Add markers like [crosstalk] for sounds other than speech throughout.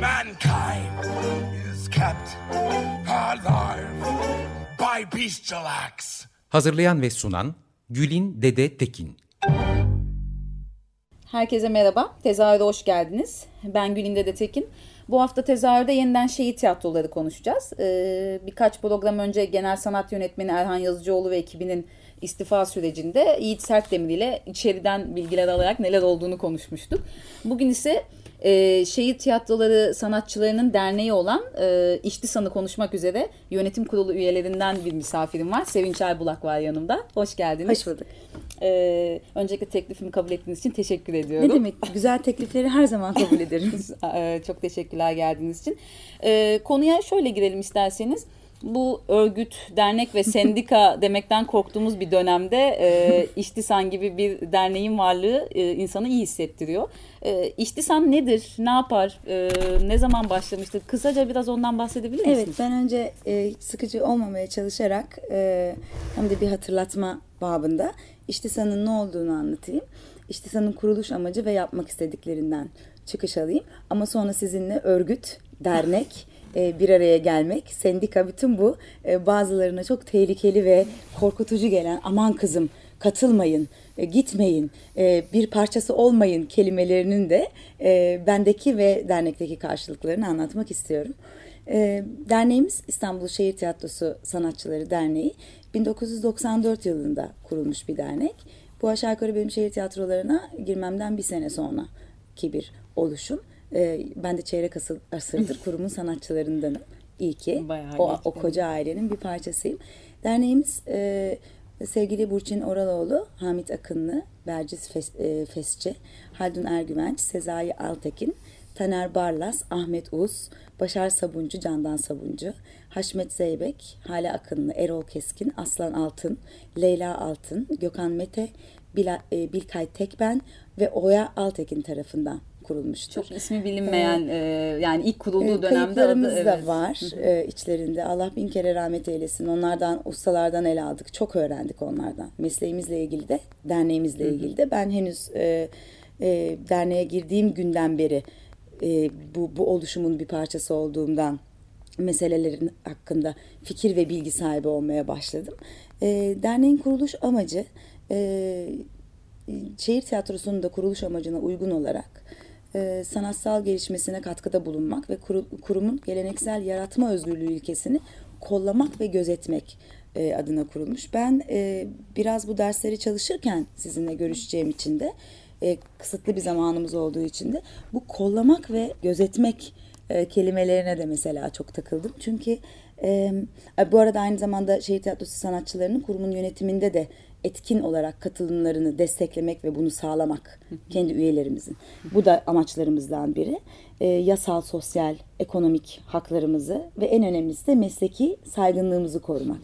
Mankind is kept alive by bestial acts. Hazırlayan ve sunan Gülin Dede Tekin. Herkese merhaba. Tezahürde hoş geldiniz. Ben Gülinde de Tekin. Bu hafta tezahürde yeniden şehit tiyatroları konuşacağız. Ee, birkaç program önce Genel Sanat Yönetmeni Erhan Yazıcıoğlu ve ekibinin istifa sürecinde Yiğit Sertdemir ile içeriden bilgiler alarak neler olduğunu konuşmuştuk. Bugün ise e, şehit tiyatroları sanatçılarının derneği olan e, İştisan'ı konuşmak üzere yönetim kurulu üyelerinden bir misafirim var. Sevinç Aybulak var yanımda. Hoş geldiniz. Hoş bulduk. Ee, öncelikle teklifimi kabul ettiğiniz için teşekkür ediyorum. Ne demek? Güzel teklifleri her zaman kabul ederiz. [laughs] Ee, Çok teşekkürler geldiğiniz için. Ee, konuya şöyle girelim isterseniz. Bu örgüt, dernek ve sendika [laughs] demekten korktuğumuz bir dönemde e, İştisan gibi bir derneğin varlığı e, insanı iyi hissettiriyor. E, İştisan nedir? Ne yapar? E, ne zaman başlamıştır? Kısaca biraz ondan bahsedebilir misiniz? evet ben önce e, sıkıcı olmamaya çalışarak e, hem de bir hatırlatma babında İştisan'ın ne olduğunu anlatayım. İştisan'ın kuruluş amacı ve yapmak istediklerinden çıkış alayım. Ama sonra sizinle örgüt, dernek, [laughs] bir araya gelmek, sendika bütün bu e, bazılarına çok tehlikeli ve korkutucu gelen aman kızım katılmayın, e, gitmeyin, e, bir parçası olmayın kelimelerinin de e, bendeki ve dernekteki karşılıklarını anlatmak istiyorum. E, derneğimiz İstanbul Şehir Tiyatrosu Sanatçıları Derneği 1994 yılında kurulmuş bir dernek. Bu aşağı yukarı benim şehir tiyatrolarına girmemden bir sene sonra ki bir oluşum. E, ben de çeyrek asırdır [laughs] kurumun sanatçılarındanım. İyi ki Bayağı o, o koca ailenin bir parçasıyım. Derneğimiz e, sevgili Burçin Oraloğlu, Hamit Akınlı, Berciz Fes, e, Fesçi, Haldun Ergüvenç, Sezai Altekin, Taner Barlas, Ahmet Uz, Başar Sabuncu, Candan Sabuncu, Haşmet Zeybek, Hale Akınlı, Erol Keskin, Aslan Altın, Leyla Altın, Gökhan Mete, Bila, e, Bilkay Tekben ve Oya Altekin tarafından kurulmuştur. Çok ismi bilinmeyen e, yani ilk kurulduğu E, dönemde adı, da evet. var e, içlerinde. Allah bin kere rahmet eylesin. Onlardan, ustalardan el aldık. Çok öğrendik onlardan. Mesleğimizle ilgili de, derneğimizle ilgili de. Ben henüz e, e, derneğe girdiğim günden beri e, bu, bu oluşumun bir parçası olduğumdan meselelerin hakkında fikir ve bilgi sahibi olmaya başladım. E, derneğin kuruluş amacı e, şehir tiyatrosunun da kuruluş amacına uygun olarak e, sanatsal gelişmesine katkıda bulunmak ve kuru- kurumun geleneksel yaratma özgürlüğü ilkesini kollamak ve gözetmek e, adına kurulmuş. Ben e, biraz bu dersleri çalışırken sizinle görüşeceğim için de kısıtlı bir zamanımız olduğu için de bu kollamak ve gözetmek kelimelerine de mesela çok takıldım. Çünkü bu arada aynı zamanda şehir tiyatrosu sanatçılarının kurumun yönetiminde de etkin olarak katılımlarını desteklemek ve bunu sağlamak kendi üyelerimizin. Bu da amaçlarımızdan biri. E, yasal, sosyal, ekonomik haklarımızı ve en önemlisi de mesleki saygınlığımızı korumak.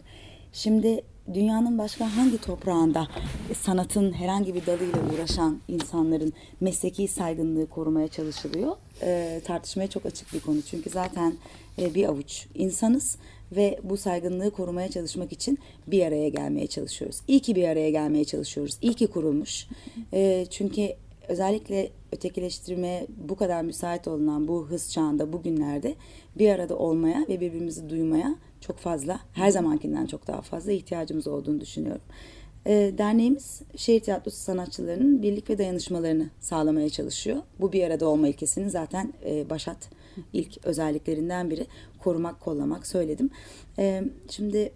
Şimdi dünyanın başka hangi toprağında sanatın herhangi bir dalıyla uğraşan insanların mesleki saygınlığı korumaya çalışılıyor? E, tartışmaya çok açık bir konu. Çünkü zaten e, bir avuç insanız ve bu saygınlığı korumaya çalışmak için bir araya gelmeye çalışıyoruz. İyi ki bir araya gelmeye çalışıyoruz. İyi ki kurulmuş. E, çünkü özellikle ötekileştirmeye bu kadar müsait olunan bu hız çağında bugünlerde bir arada olmaya ve birbirimizi duymaya çok fazla her zamankinden çok daha fazla ihtiyacımız olduğunu düşünüyorum. E, derneğimiz şehir tiyatrosu sanatçılarının birlik ve dayanışmalarını sağlamaya çalışıyor. Bu bir arada olma ilkesinin zaten e, başat ilk özelliklerinden biri korumak, kollamak söyledim. E, şimdi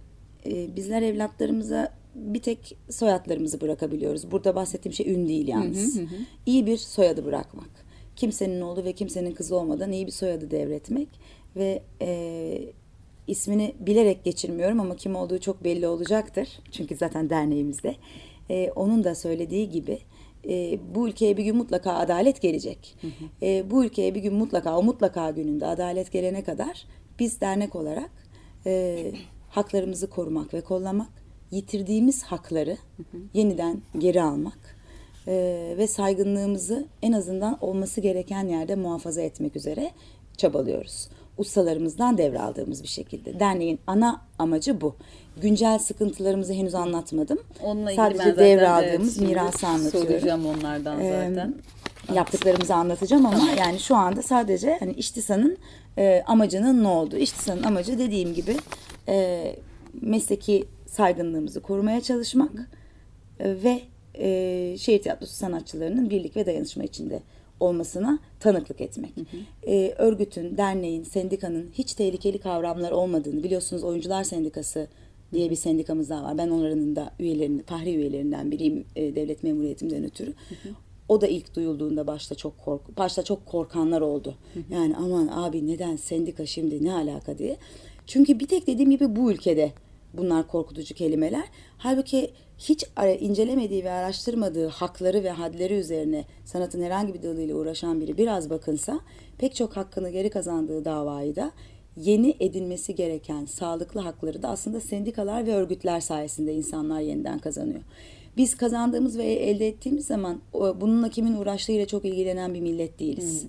e, bizler evlatlarımıza bir tek soyadlarımızı bırakabiliyoruz. Burada bahsettiğim şey ün değil yalnız. İyi bir soyadı bırakmak. Kimsenin oğlu ve kimsenin kızı olmadan iyi bir soyadı devretmek ve e, ismini bilerek geçirmiyorum ama kim olduğu çok belli olacaktır. Çünkü zaten derneğimizde. E, onun da söylediği gibi e, bu ülkeye bir gün mutlaka adalet gelecek. E, bu ülkeye bir gün mutlaka o mutlaka gününde adalet gelene kadar biz dernek olarak e, haklarımızı korumak ve kollamak, yitirdiğimiz hakları yeniden geri almak e, ve saygınlığımızı en azından olması gereken yerde muhafaza etmek üzere çabalıyoruz. Ustalarımızdan devraldığımız bir şekilde. Derneğin ana amacı bu. Güncel sıkıntılarımızı henüz anlatmadım. Onunla ilgili Sadece devraldığımız evet, mirası anlatıyorum. Soracağım onlardan zaten. Yaptıklarımızı anlatacağım ama yani şu anda sadece hani İştisa'nın e, amacının ne olduğu. İştisa'nın amacı dediğim gibi e, mesleki saygınlığımızı korumaya çalışmak e, ve e, şehir tiyatrosu sanatçılarının birlik ve dayanışma içinde olmasına tanıklık etmek. E, örgütün, derneğin, sendikanın hiç tehlikeli kavramlar olmadığını biliyorsunuz Oyuncular Sendikası diye bir sendikamız daha var. Ben onların da üyelerinin, fahri üyelerinden biriyim e, devlet memuriyetimden ötürü. O da ilk duyulduğunda başta çok kork başta çok korkanlar oldu. Yani aman abi neden sendika şimdi ne alaka diye. Çünkü bir tek dediğim gibi bu ülkede bunlar korkutucu kelimeler. Halbuki hiç incelemediği ve araştırmadığı hakları ve hadleri üzerine sanatın herhangi bir dalıyla uğraşan biri biraz bakınsa pek çok hakkını geri kazandığı davayı da yeni edinmesi gereken sağlıklı hakları da aslında sendikalar ve örgütler sayesinde insanlar yeniden kazanıyor. Biz kazandığımız ve elde ettiğimiz zaman bununla kimin uğraştığıyla çok ilgilenen bir millet değiliz.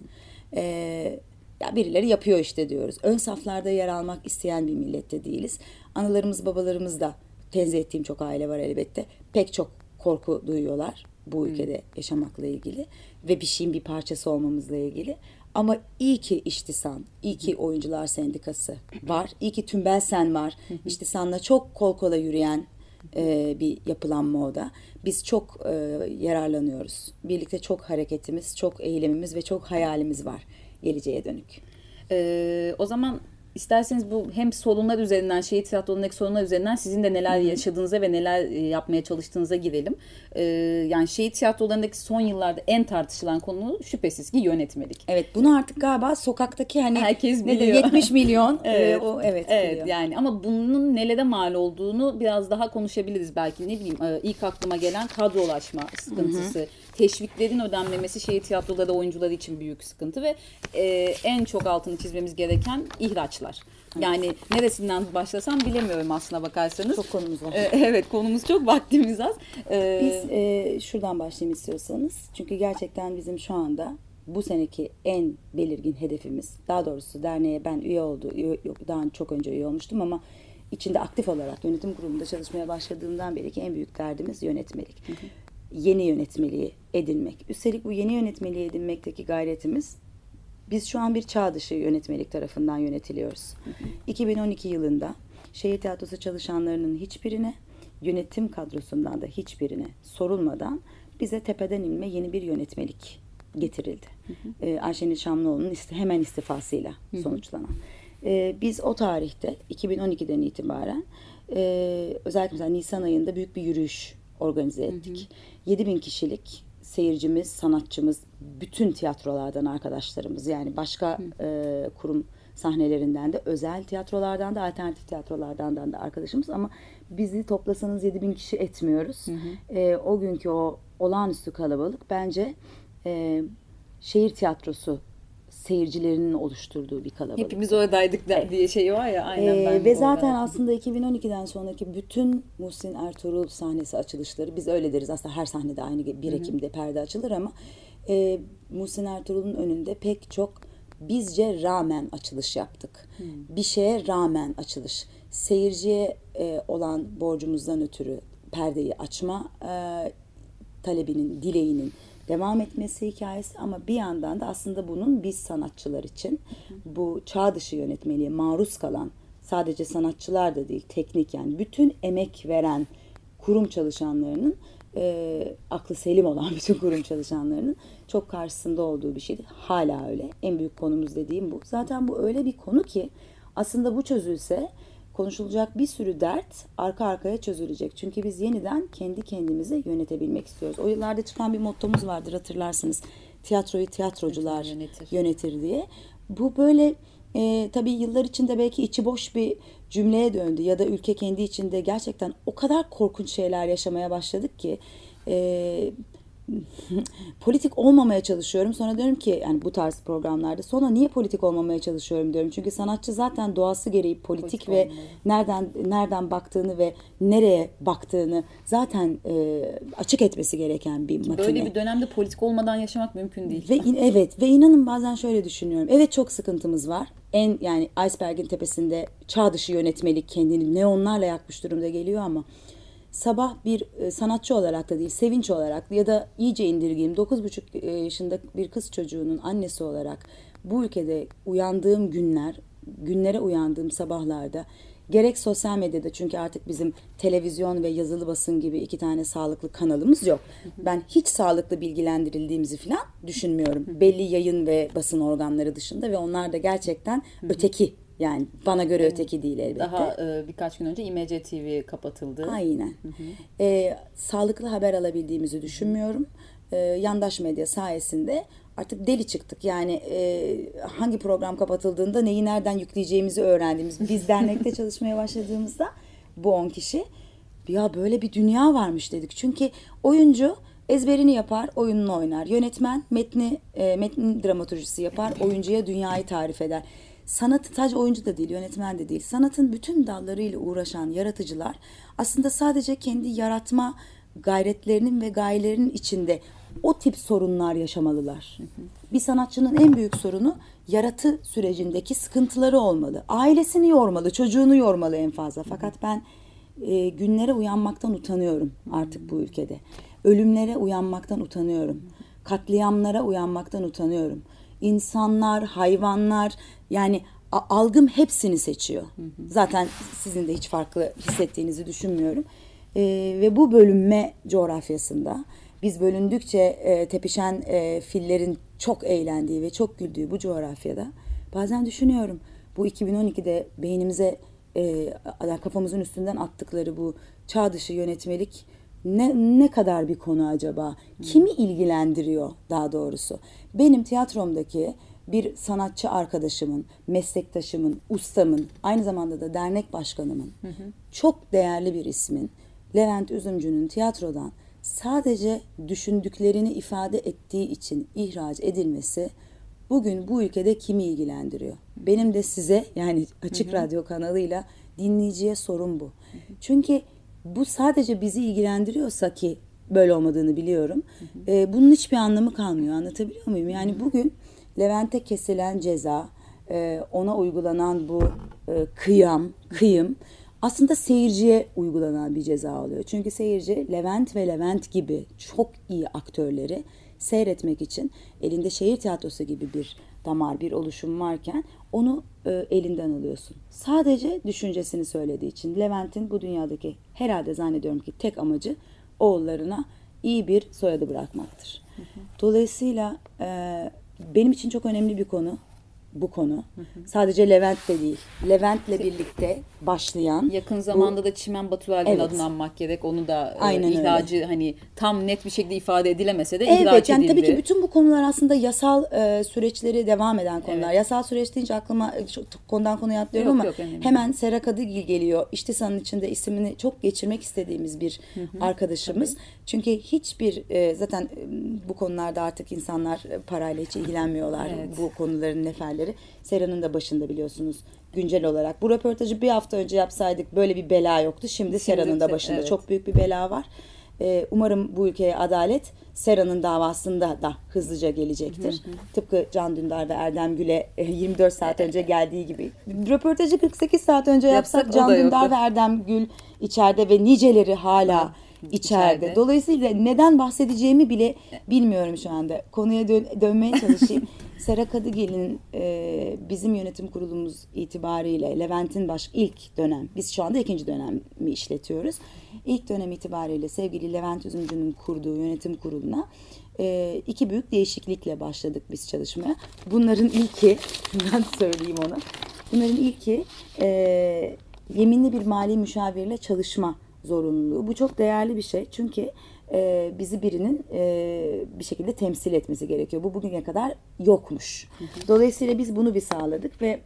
Ee, ya birileri yapıyor işte diyoruz. Ön saflarda yer almak isteyen bir millette değiliz. Analarımız babalarımız da tenzih ettiğim çok aile var elbette. Pek çok korku duyuyorlar bu ülkede yaşamakla ilgili ve bir şeyin bir parçası olmamızla ilgili. Ama iyi ki İştisan, iyi ki Oyuncular Sendikası var. İyi ki Tümbelsen var. İştisan'la çok kol kola yürüyen e, bir yapılanma o da. Biz çok e, yararlanıyoruz. Birlikte çok hareketimiz, çok eylemimiz ve çok hayalimiz var geleceğe dönük. Ee, o zaman isterseniz bu hem sorunlar üzerinden, şehir tiyatrolarındaki sorunlar üzerinden sizin de neler yaşadığınıza ve neler e, yapmaya çalıştığınıza girelim. Ee, yani şehir tiyatrolarındaki son yıllarda en tartışılan konu şüphesiz ki yönetmelik. Evet bunu artık galiba sokaktaki hani Herkes biliyor. 70 milyon [laughs] Evet. evet. o evet, Evet biliyor. yani ama bunun nelere mal olduğunu biraz daha konuşabiliriz belki ne bileyim e, ilk aklıma gelen kadrolaşma sıkıntısı, teşviklerin ödenmemesi şehir tiyatroları oyuncuları için büyük sıkıntı ve e, en çok altını çizmemiz gereken ihraçlar. Yani neresinden başlasam bilemiyorum aslına bakarsanız. Çok konumuz var. E, evet konumuz çok vaktimiz az. E, Biz e, şuradan başlayayım istiyorsanız. Çünkü gerçekten bizim şu anda bu seneki en belirgin hedefimiz, daha doğrusu derneğe ben üye oldu, üye- yok, daha çok önce üye olmuştum ama içinde aktif olarak yönetim kurulunda çalışmaya başladığımdan beri ki en büyük derdimiz yönetmelik. Yeni yönetmeliği edinmek. Üstelik bu yeni yönetmeliği edinmekteki gayretimiz biz şu an bir çağ dışı yönetmelik tarafından yönetiliyoruz. 2012 yılında şehir tiyatrosu çalışanlarının hiçbirine, yönetim kadrosundan da hiçbirine sorulmadan bize tepeden inme yeni bir yönetmelik getirildi. Ee, Ayşenil Şamlıoğlu'nun iste- hemen istifasıyla sonuçlanan. Ee, biz o tarihte 2012'den itibaren e, özellikle mesela Nisan ayında büyük bir yürüyüş organize ettik. 7000 kişilik seyircimiz, sanatçımız, bütün tiyatrolardan arkadaşlarımız yani başka e, kurum sahnelerinden de özel tiyatrolardan da alternatif tiyatrolardan da arkadaşımız. Ama bizi toplasanız 7000 kişi etmiyoruz. E, o günkü o olağanüstü kalabalık bence e, şehir tiyatrosu seyircilerinin oluşturduğu bir kalabalık. hepimiz oradaydık da- diye şey var ya aynen Ee, ben ve zaten oradaydım. aslında 2012'den sonraki bütün Muhsin Ertuğrul sahnesi açılışları biz öyle deriz aslında her sahnede aynı gibi 1 Ekim'de perde açılır ama e, Muhsin Ertuğrul'un önünde pek çok bizce rağmen açılış yaptık. Bir şeye rağmen açılış. Seyirciye e, olan borcumuzdan ötürü perdeyi açma e, talebinin, dileğinin devam etmesi hikayesi ama bir yandan da aslında bunun biz sanatçılar için bu çağ dışı yönetmeliğe maruz kalan sadece sanatçılar da değil teknik yani bütün emek veren kurum çalışanlarının e, aklı selim olan [laughs] bütün kurum çalışanlarının çok karşısında olduğu bir şeydi. Hala öyle. En büyük konumuz dediğim bu. Zaten bu öyle bir konu ki aslında bu çözülse konuşulacak bir sürü dert arka arkaya çözülecek. Çünkü biz yeniden kendi kendimizi yönetebilmek istiyoruz. O yıllarda çıkan bir mottomuz vardır hatırlarsınız. Tiyatroyu tiyatrocular Yönetir. yönetir diye. Bu böyle e, tabii yıllar içinde belki içi boş bir cümleye döndü ya da ülke kendi içinde gerçekten o kadar korkunç şeyler yaşamaya başladık ki e, [laughs] politik olmamaya çalışıyorum. Sonra diyorum ki yani bu tarz programlarda sonra niye politik olmamaya çalışıyorum diyorum. Çünkü sanatçı zaten doğası gereği politik, Politik ve olmalı. nereden nereden baktığını ve nereye baktığını zaten e, açık etmesi gereken bir makine. Böyle bir dönemde politik olmadan yaşamak mümkün değil. Ve in- evet ve inanın bazen şöyle düşünüyorum. Evet çok sıkıntımız var. En yani iceberg'in tepesinde çağ dışı yönetmelik kendini neonlarla yakmış durumda geliyor ama sabah bir e, sanatçı olarak da değil sevinç olarak ya da iyice indirgeyim 9,5 e, yaşında bir kız çocuğunun annesi olarak bu ülkede uyandığım günler günlere uyandığım sabahlarda gerek sosyal medyada çünkü artık bizim televizyon ve yazılı basın gibi iki tane sağlıklı kanalımız yok. Ben hiç sağlıklı bilgilendirildiğimizi falan düşünmüyorum. Belli yayın ve basın organları dışında ve onlar da gerçekten öteki yani bana göre öteki değil elbette. Daha e, birkaç gün önce İMC TV kapatıldı. Aynen. Ee, sağlıklı haber alabildiğimizi düşünmüyorum. Ee, yandaş medya sayesinde artık deli çıktık. Yani e, hangi program kapatıldığında neyi nereden yükleyeceğimizi öğrendiğimiz. Biz dernekte [laughs] çalışmaya başladığımızda bu 10 kişi ya böyle bir dünya varmış dedik. Çünkü oyuncu ezberini yapar, oyununu oynar. Yönetmen metni e, metnin dramaturjisi yapar, oyuncuya dünyayı tarif eder. Sanatı sadece oyuncu da değil, yönetmen de değil. Sanatın bütün dallarıyla uğraşan yaratıcılar aslında sadece kendi yaratma gayretlerinin ve gayelerinin içinde o tip sorunlar yaşamalılar. Bir sanatçının en büyük sorunu yaratı sürecindeki sıkıntıları olmalı. Ailesini yormalı, çocuğunu yormalı en fazla. Fakat ben e, günlere uyanmaktan utanıyorum artık bu ülkede. Ölümlere uyanmaktan utanıyorum. Katliamlara uyanmaktan utanıyorum. İnsanlar, hayvanlar yani algım hepsini seçiyor. Zaten sizin de hiç farklı hissettiğinizi düşünmüyorum. E, ve bu bölünme coğrafyasında biz bölündükçe e, tepişen e, fillerin çok eğlendiği ve çok güldüğü bu coğrafyada bazen düşünüyorum bu 2012'de beynimize e, kafamızın üstünden attıkları bu çağ dışı yönetmelik ne, ne kadar bir konu acaba? Kimi ilgilendiriyor daha doğrusu? Benim tiyatromdaki bir sanatçı arkadaşımın, meslektaşımın, ustamın, aynı zamanda da dernek başkanımın, çok değerli bir ismin, Levent Üzümcü'nün tiyatrodan sadece düşündüklerini ifade ettiği için ihraç edilmesi bugün bu ülkede kimi ilgilendiriyor? Benim de size yani açık radyo kanalıyla dinleyiciye sorum bu. Çünkü bu sadece bizi ilgilendiriyorsa ki böyle olmadığını biliyorum. e, bunun hiçbir anlamı kalmıyor. Anlatabiliyor muyum? Yani bugün Levent'e kesilen ceza, e, ona uygulanan bu e, kıyam, kıyım aslında seyirciye uygulanan bir ceza oluyor. Çünkü seyirci Levent ve Levent gibi çok iyi aktörleri seyretmek için elinde şehir tiyatrosu gibi bir damar, bir oluşum varken onu e, elinden alıyorsun. Sadece düşüncesini söylediği için Levent'in bu dünyadaki herhalde zannediyorum ki tek amacı oğullarına iyi bir soyadı bırakmaktır. Dolayısıyla e, benim için çok önemli bir konu bu konu. Sadece Levent de değil. Levent'le birlikte başlayan Yakın bu- zamanda da Çimen Batulal'in Evet. adını anmak gerek. Onu da e, Aynen öyle. ihracı hani tam net bir şekilde ifade edilemese de ihraç Evet yani edildi. tabii ki bütün bu konular aslında yasal e, süreçleri devam eden konular. Evet. Yasal süreç deyince aklıma e, şu- konudan konuya atlıyorum Yok, ama yok, önemli. hemen Sera Kadıgil geliyor. İştisanın içinde ismini çok geçirmek istediğimiz bir arkadaşımız. Çünkü hiçbir e, zaten e, bu konularda artık insanlar e, parayla hiç ilgilenmiyorlar. Evet. Bu konuların neferleri. Sera'nın da başında biliyorsunuz güncel olarak. Bu röportajı bir hafta önce yapsaydık böyle bir bela yoktu. Şimdi, Sera'nın da başında evet. çok büyük bir bela var. Ee, umarım bu ülkeye adalet Sera'nın davasında da hızlıca gelecektir. Tıpkı Can Dündar ve Erdem Gül'e e, 24 saat önce geldiği gibi. Röportajı 48 saat önce Yapsak yapsak Can da Dündar ve Erdem Gül içeride ve niceleri hala içeride. İçeride. Dolayısıyla neden bahsedeceğimi bile bilmiyorum şu anda. Konuya dön- dönmeye çalışayım. [laughs] Sera Kadıgel'in e, bizim yönetim kurulumuz itibariyle Levent'in baş ilk dönem, biz şu anda ikinci dönemi işletiyoruz. İlk dönem itibariyle sevgili Levent Üzümcü'nün kurduğu yönetim kuruluna e, iki büyük değişiklikle başladık biz çalışmaya. Bunların ilki, [laughs] ben söyleyeyim onu. Bunların ilki e, yeminli bir mali müşavirle çalışma zorunluluğu. Bu çok değerli bir şey. Çünkü e, bizi birinin e, bir şekilde temsil etmesi gerekiyor. Bu bugüne kadar yokmuş. Dolayısıyla biz bunu bir sağladık ve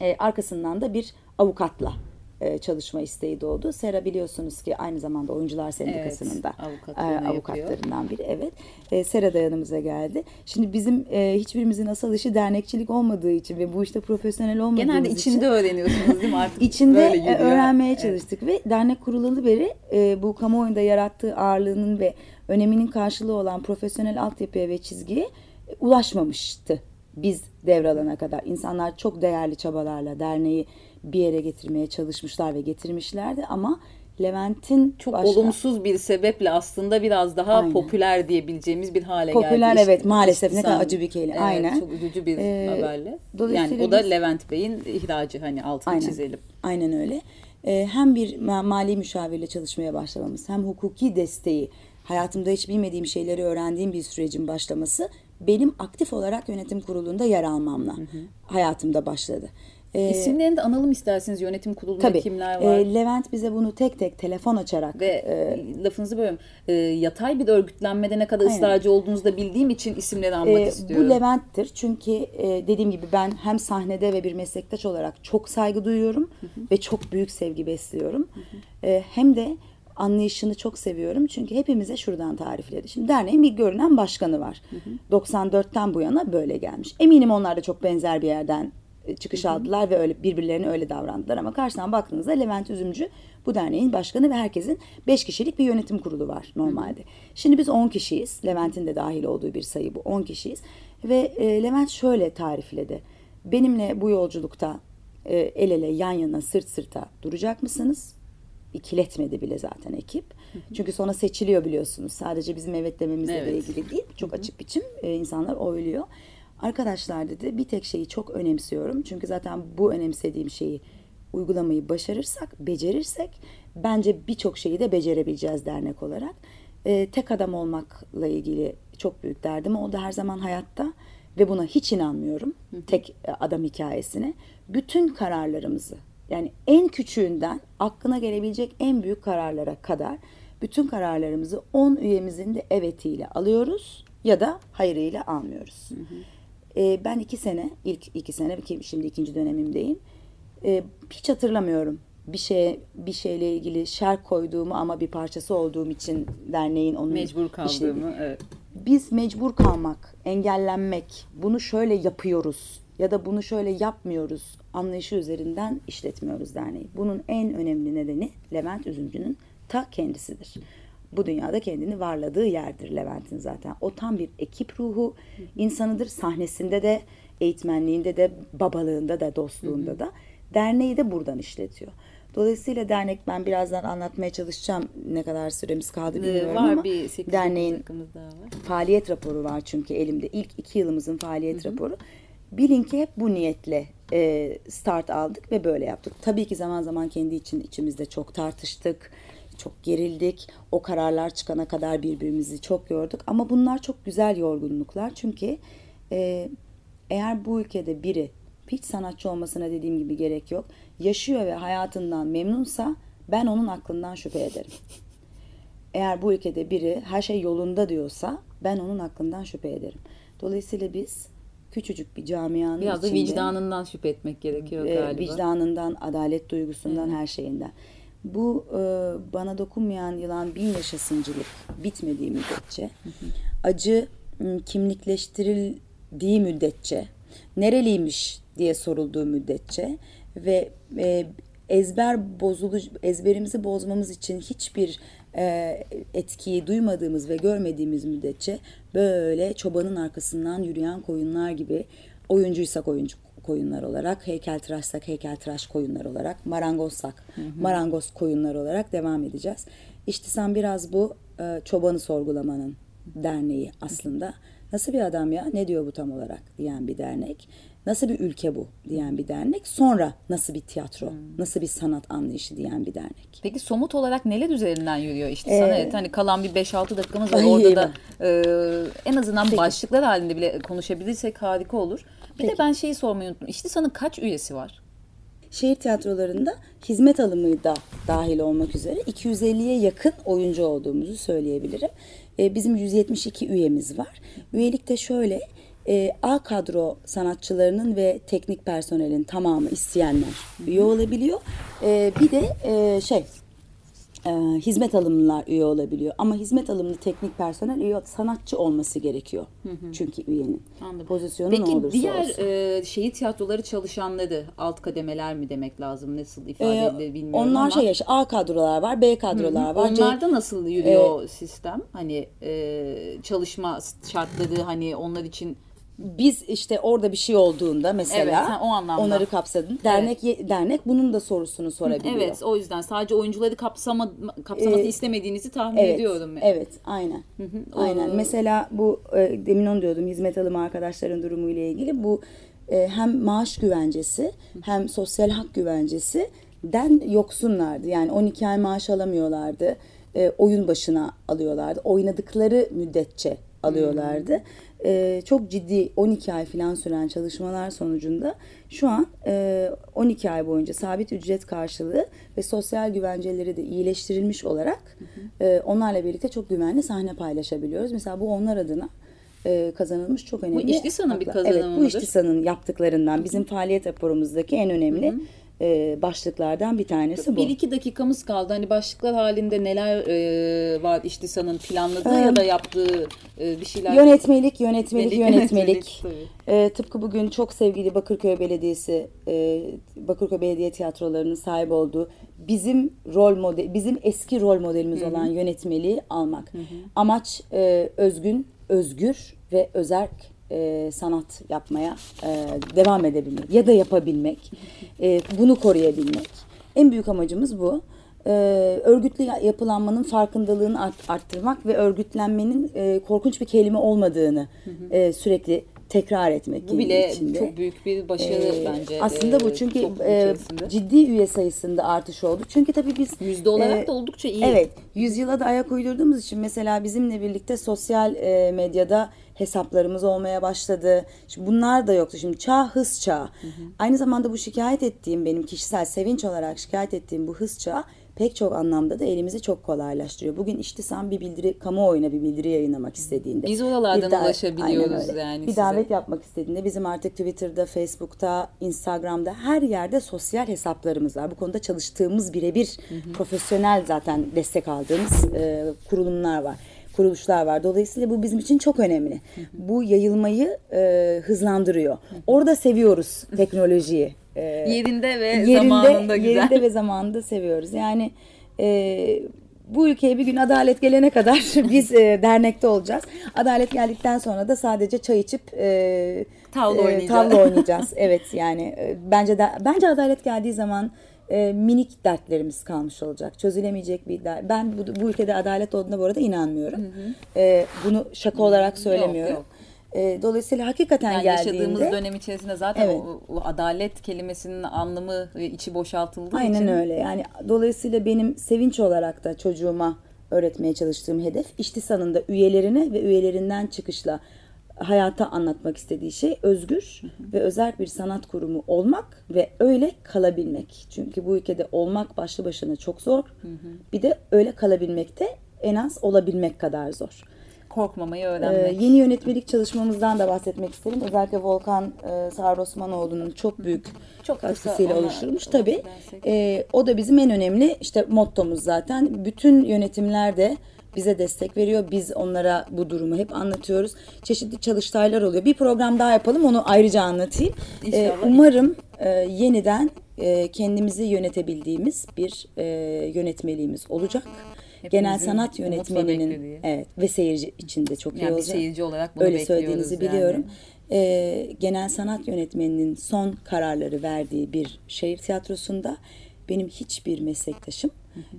e, arkasından da bir avukatla e, çalışma isteği doğdu. Sera biliyorsunuz ki aynı zamanda Oyuncular Sendikası'nın da avukatlığını e, yapıyor. avukatlarından biri. Evet. E, Sera da yanımıza geldi. Şimdi bizim e, hiçbirimizin asıl işi dernekçilik olmadığı için ve bu işte profesyonel olmadığımız Genelde için içinde öğreniyorsunuz değil mi artık? İçinde öğrenmeye Evet. çalıştık ve dernek kurulalı beri e, bu kamuoyunda yarattığı ağırlığının ve öneminin karşılığı olan profesyonel altyapıya ve çizgiye ulaşmamıştı biz devralana kadar. İnsanlar çok değerli çabalarla derneği bir yere getirmeye çalışmışlar ve getirmişlerdi ama Levent'in Çok başla- olumsuz bir sebeple aslında biraz daha Aynen. popüler diyebileceğimiz bir hale geldi. Popüler, evet, maalesef. Ne kadar acı bir kelime. Evet, Aynen. Çok üzücü bir Ee, haberle. Yani o da biz- Levent Bey'in ihracı hani altını Aynen. çizelim. Aynen öyle. Ee, hem bir ma- mali müşavirle çalışmaya başlamamız hem hukuki desteği hayatımda hiç bilmediğim şeyleri öğrendiğim bir sürecin başlaması benim aktif olarak yönetim kurulunda yer almamla hayatımda başladı. Ee, İsimlerini de analım isterseniz yönetim kurulunda tabii kimler var? e, Levent bize bunu tek tek telefon açarak Ve e, lafınızı bölüyorum. Ee, yatay bir örgütlenmede ne kadar Aynen. ısrarcı olduğunuzu da bildiğim için isimleri anmak Ee, istiyorum. Bu Levent'tir çünkü e, dediğim gibi ben hem sahnede ve bir meslektaş olarak çok saygı duyuyorum ve çok büyük sevgi besliyorum. E, hem de anlayışını çok seviyorum çünkü hepimize şuradan tarifledi. Şimdi derneğin bir görünen başkanı var. 94'ten bu yana böyle gelmiş. Eminim onlar da çok benzer bir yerden e, çıkış aldılar ve öyle birbirlerine öyle davrandılar ama karşıdan baktığınızda Levent Üzümcü bu derneğin başkanı ve herkesin 5 kişilik bir yönetim kurulu var normalde. Şimdi biz 10 kişiyiz. Levent'in de dahil olduğu bir sayı bu. 10 kişiyiz. Ve e, Levent şöyle tarifledi. Benimle bu yolculukta e, el ele yan yana sırt sırta duracak mısınız? İkiletmedi bile zaten ekip. Çünkü sonra seçiliyor biliyorsunuz. Sadece bizim evet dememizle de Evet. ilgili değil. Çok açık biçim e, insanlar oyluyor. Arkadaşlar dedi bir tek şeyi çok önemsiyorum. Çünkü zaten bu önemsediğim şeyi uygulamayı başarırsak, becerirsek bence birçok şeyi de becerebileceğiz dernek olarak. E, tek adam olmakla ilgili çok büyük derdim oldu her zaman hayatta ve buna hiç inanmıyorum. Tek e, adam hikayesine. Bütün kararlarımızı yani en küçüğünden aklına gelebilecek en büyük kararlara kadar bütün kararlarımızı 10 üyemizin de evetiyle alıyoruz ya da hayırıyla almıyoruz. Ee, ben iki sene, ilk iki sene, şimdi ikinci dönemimdeyim. Ee, hiç hatırlamıyorum bir şeye bir şeyle ilgili şer koyduğumu ama bir parçası olduğum için derneğin onun Mecbur kaldığımı. Evet. biz mecbur kalmak, engellenmek, bunu şöyle yapıyoruz ya da bunu şöyle yapmıyoruz anlayışı üzerinden işletmiyoruz derneği. Bunun en önemli nedeni Levent Üzümcü'nün ta kendisidir. Bu dünyada kendini varladığı yerdir Levent'in zaten. O tam bir ekip ruhu insanıdır. Sahnesinde de, eğitmenliğinde de, babalığında da, dostluğunda da. Derneği de buradan işletiyor. Dolayısıyla dernek ben birazdan anlatmaya çalışacağım ne kadar süremiz kaldı Ee, bilmiyorum var ama bir 8 derneğin daha var. faaliyet raporu var çünkü elimde. İlk iki yılımızın faaliyet raporu. Bilin ki hep bu niyetle e, start aldık ve böyle yaptık. Tabii ki zaman zaman kendi için içimizde çok tartıştık, çok gerildik. O kararlar çıkana kadar birbirimizi çok yorduk. Ama bunlar çok güzel yorgunluklar. Çünkü e, eğer bu ülkede biri hiç sanatçı olmasına dediğim gibi gerek yok. Yaşıyor ve hayatından memnunsa ben onun aklından şüphe ederim. Eğer bu ülkede biri her şey yolunda diyorsa ben onun aklından şüphe ederim. Dolayısıyla biz küçücük bir camianın Biraz da içinde vicdanından şüphe etmek gerekiyor e, galiba. vicdanından, adalet duygusundan, her şeyinden. Bu e, bana dokunmayan yılan bin yaşasıncılık bitmediği müddetçe, acı m, kimlikleştirildiği müddetçe, nereliymiş diye sorulduğu müddetçe ve e, ezber bozulu ezberimizi bozmamız için hiçbir e, etkiyi duymadığımız ve görmediğimiz müddetçe böyle çobanın arkasından yürüyen koyunlar gibi oyuncuysak oyuncu koyunlar olarak, heykeltıraşsak heykeltıraş koyunlar olarak, marangozsak marangoz koyunlar olarak devam edeceğiz. İştisam biraz bu e, çobanı sorgulamanın derneği aslında. Nasıl bir adam ya? Ne diyor bu tam olarak diyen bir dernek. Nasıl bir ülke bu diyen bir dernek. Sonra nasıl bir tiyatro, nasıl bir sanat anlayışı diyen bir dernek. Peki somut olarak neler üzerinden yürüyor işte sana Ee, evet hani kalan bir 5-6 dakikamız var orada da e, en azından başlıklar halinde bile konuşabilirsek harika olur. Bir de Peki. ben şeyi sormayı unuttum. İşte sana kaç üyesi var? Şehir tiyatrolarında hizmet alımı da dahil olmak üzere 250'ye yakın oyuncu olduğumuzu söyleyebilirim. Ee, bizim 172 üyemiz var. Üyelik de şöyle e, A kadro sanatçılarının ve teknik personelin tamamı isteyenler üye olabiliyor. E, bir de e, şey e, hizmet alımlılar üye olabiliyor. Ama hizmet alımlı teknik personel üye sanatçı olması gerekiyor. Çünkü üyenin. Anladım. Pozisyonu ne Peki olursa diğer olsun. e, şehir tiyatroları çalışanları alt kademeler mi demek lazım? Nasıl ifade Ee, edilir bilmiyorum onlar ama. şey yaşa- A kadrolar var, B kadrolar var. C- Onlarda nasıl yürüyor sistem? Hani e, çalışma şartları hani onlar için biz işte orada bir şey olduğunda mesela Evet, ha, o anlamda. onları kapsadın. Dernek ye- dernek bunun da sorusunu sorabiliyor. evet o yüzden sadece oyuncuları kapsama, kapsaması Ee, istemediğinizi tahmin Evet, ediyorum. evet, aynen. Aynen. Mesela bu e, demin onu diyordum hizmet alımı arkadaşların durumu ile ilgili bu e, hem maaş güvencesi hem sosyal hak güvencesi den yoksunlardı. Yani 12 ay maaş alamıyorlardı. E, oyun başına alıyorlardı. Oynadıkları müddetçe alıyorlardı. E, çok ciddi 12 ay falan süren çalışmalar sonucunda şu an e, 12 ay boyunca sabit ücret karşılığı ve sosyal güvenceleri de iyileştirilmiş olarak e, onlarla birlikte çok güvenli sahne paylaşabiliyoruz. Mesela bu onlar adına e, kazanılmış çok önemli. İştisa'nın bir kazanımı Evet bu? İştisa'nın yaptıklarından bizim faaliyet raporumuzdaki en önemli e, başlıklardan bir tanesi bu. Bir iki dakikamız kaldı. Hani başlıklar halinde neler e, var İştisa'nın planladığı ya da yaptığı e, bir şeyler. Yönetmelik, yönetmelik, Yönetmelik, yönetmelik. [laughs] Ee, tıpkı bugün çok sevgili Bakırköy Belediyesi, e, Bakırköy Belediye Tiyatroları'nın sahip olduğu bizim rol model, bizim eski rol modelimiz olan yönetmeliği almak. Amaç e, özgün, özgür ve özerk e, sanat yapmaya e, devam edebilmek ya da yapabilmek, e, bunu koruyabilmek. En büyük amacımız bu. E, örgütlü yapılanmanın farkındalığını art- arttırmak ve örgütlenmenin e, korkunç bir kelime olmadığını e, sürekli tekrar etmek. Bu bile içinde. çok büyük bir başarı Ee, bence. Aslında bu çünkü e, ciddi üye sayısında artış oldu. Çünkü tabii biz Yüzde olarak e, da oldukça iyi. Evet, yüzyıla da ayak uydurduğumuz için mesela bizimle birlikte sosyal e, medyada hesaplarımız olmaya başladı. Şimdi bunlar da yoktu. Şimdi çağ hız çağı. Aynı zamanda bu şikayet ettiğim benim kişisel sevinç olarak şikayet ettiğim bu hız çağı pek çok anlamda da elimizi çok kolaylaştırıyor. Bugün İştisam bir bildiri, kamuoyuna bir bildiri yayınlamak istediğinde. Biz oralardan ulaşabiliyoruz yani Bir size. davet yapmak istediğinde bizim artık Twitter'da, Facebook'ta, Instagram'da her yerde sosyal hesaplarımız var. Bu konuda çalıştığımız birebir profesyonel zaten destek aldığımız e, kurulumlar var. Kuruluşlar var. Dolayısıyla bu bizim için çok önemli. Bu yayılmayı e, hızlandırıyor. Orada seviyoruz teknolojiyi. E, Yerinde ve yerinde, zamanında güzel. yerinde ve zamanında seviyoruz. Yani e, bu ülkeye bir gün adalet gelene kadar [laughs] biz e, dernekte olacağız. Adalet geldikten sonra da sadece çay içip e, Tavla oynayacağız. tavla [laughs] oynayacağız. evet yani e, bence de bence adalet geldiği zaman e, minik dertlerimiz kalmış olacak. Çözülemeyecek bir dert. Ben bu, bu ülkede adalet olduğuna bu arada inanmıyorum. E, bunu şaka olarak söylemiyorum. yok. E, dolayısıyla hakikaten Yani geldiğinde yaşadığımız dönem içerisinde zaten Evet. o, o adalet kelimesinin anlamı içi boşaltıldığı Aynen için öyle. Yani dolayısıyla benim sevinç olarak da çocuğuma öğretmeye çalıştığım hedef İştisa'nın da üyelerine ve üyelerinden çıkışla hayata anlatmak istediği şey özgür ve özel bir sanat kurumu olmak ve öyle kalabilmek. Çünkü bu ülkede olmak başlı başına çok zor. Bir de öyle kalabilmek de en az olabilmek kadar zor. korkmamayı Ee, öğrenmek. yeni yönetmelik çalışmamızdan da bahsetmek isterim. Özellikle Volkan e, Sağır Osmanoğlu'nun çok büyük Çok katkısıyla ona oluşturulmuş. Tabii e, o da bizim en önemli işte mottomuz zaten. Bütün yönetimler de bize destek veriyor. Biz onlara bu durumu hep anlatıyoruz. Çeşitli çalıştaylar oluyor. Bir program daha yapalım onu ayrıca anlatayım. İnşallah. E, umarım e, yeniden e, kendimizi yönetebildiğimiz bir e, yönetmeliğimiz olacak. Genel Hepimizin sanat umutla yönetmeninin evet ve seyirci için de çok iyi Yani bir olacak. seyirci olarak bunu Öyle söylediğinizi yani. biliyorum. Ee, genel sanat yönetmeninin son kararları verdiği bir şehir tiyatrosunda benim hiçbir meslektaşım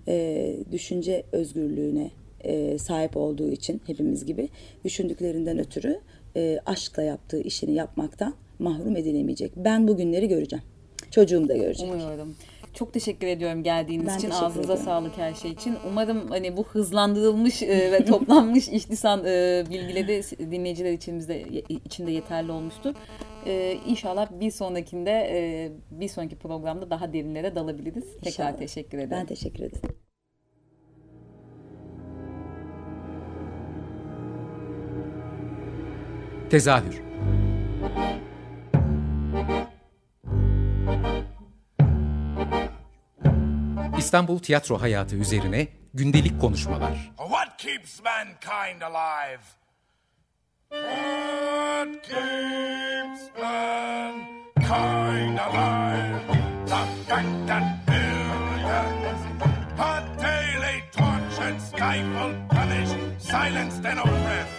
e, düşünce özgürlüğüne e, sahip olduğu için hepimiz gibi düşündüklerinden ötürü e, aşkla yaptığı işini yapmaktan mahrum edilemeyecek. Ben bu günleri göreceğim. Çocuğum da görecek. Umuyorum. Çok teşekkür ediyorum geldiğiniz Ben için. Ağzınıza ediyorum. sağlık her şey için. Umarım hani bu hızlandırılmış e, ve [laughs] toplanmış işlisan e, bilgileri dinleyiciler içimizde içinde yeterli olmuştur. E, inşallah bir sonrakinde e, bir sonraki programda daha derinlere dalabiliriz. Tekrar İnşallah. teşekkür ederim. Ben teşekkür ederim. Tezahür İstanbul tiyatro hayatı üzerine gündelik konuşmalar. What keeps mankind alive? What keeps mankind alive? The that billions are daily tortured, stifled, punished, silenced and oppressed.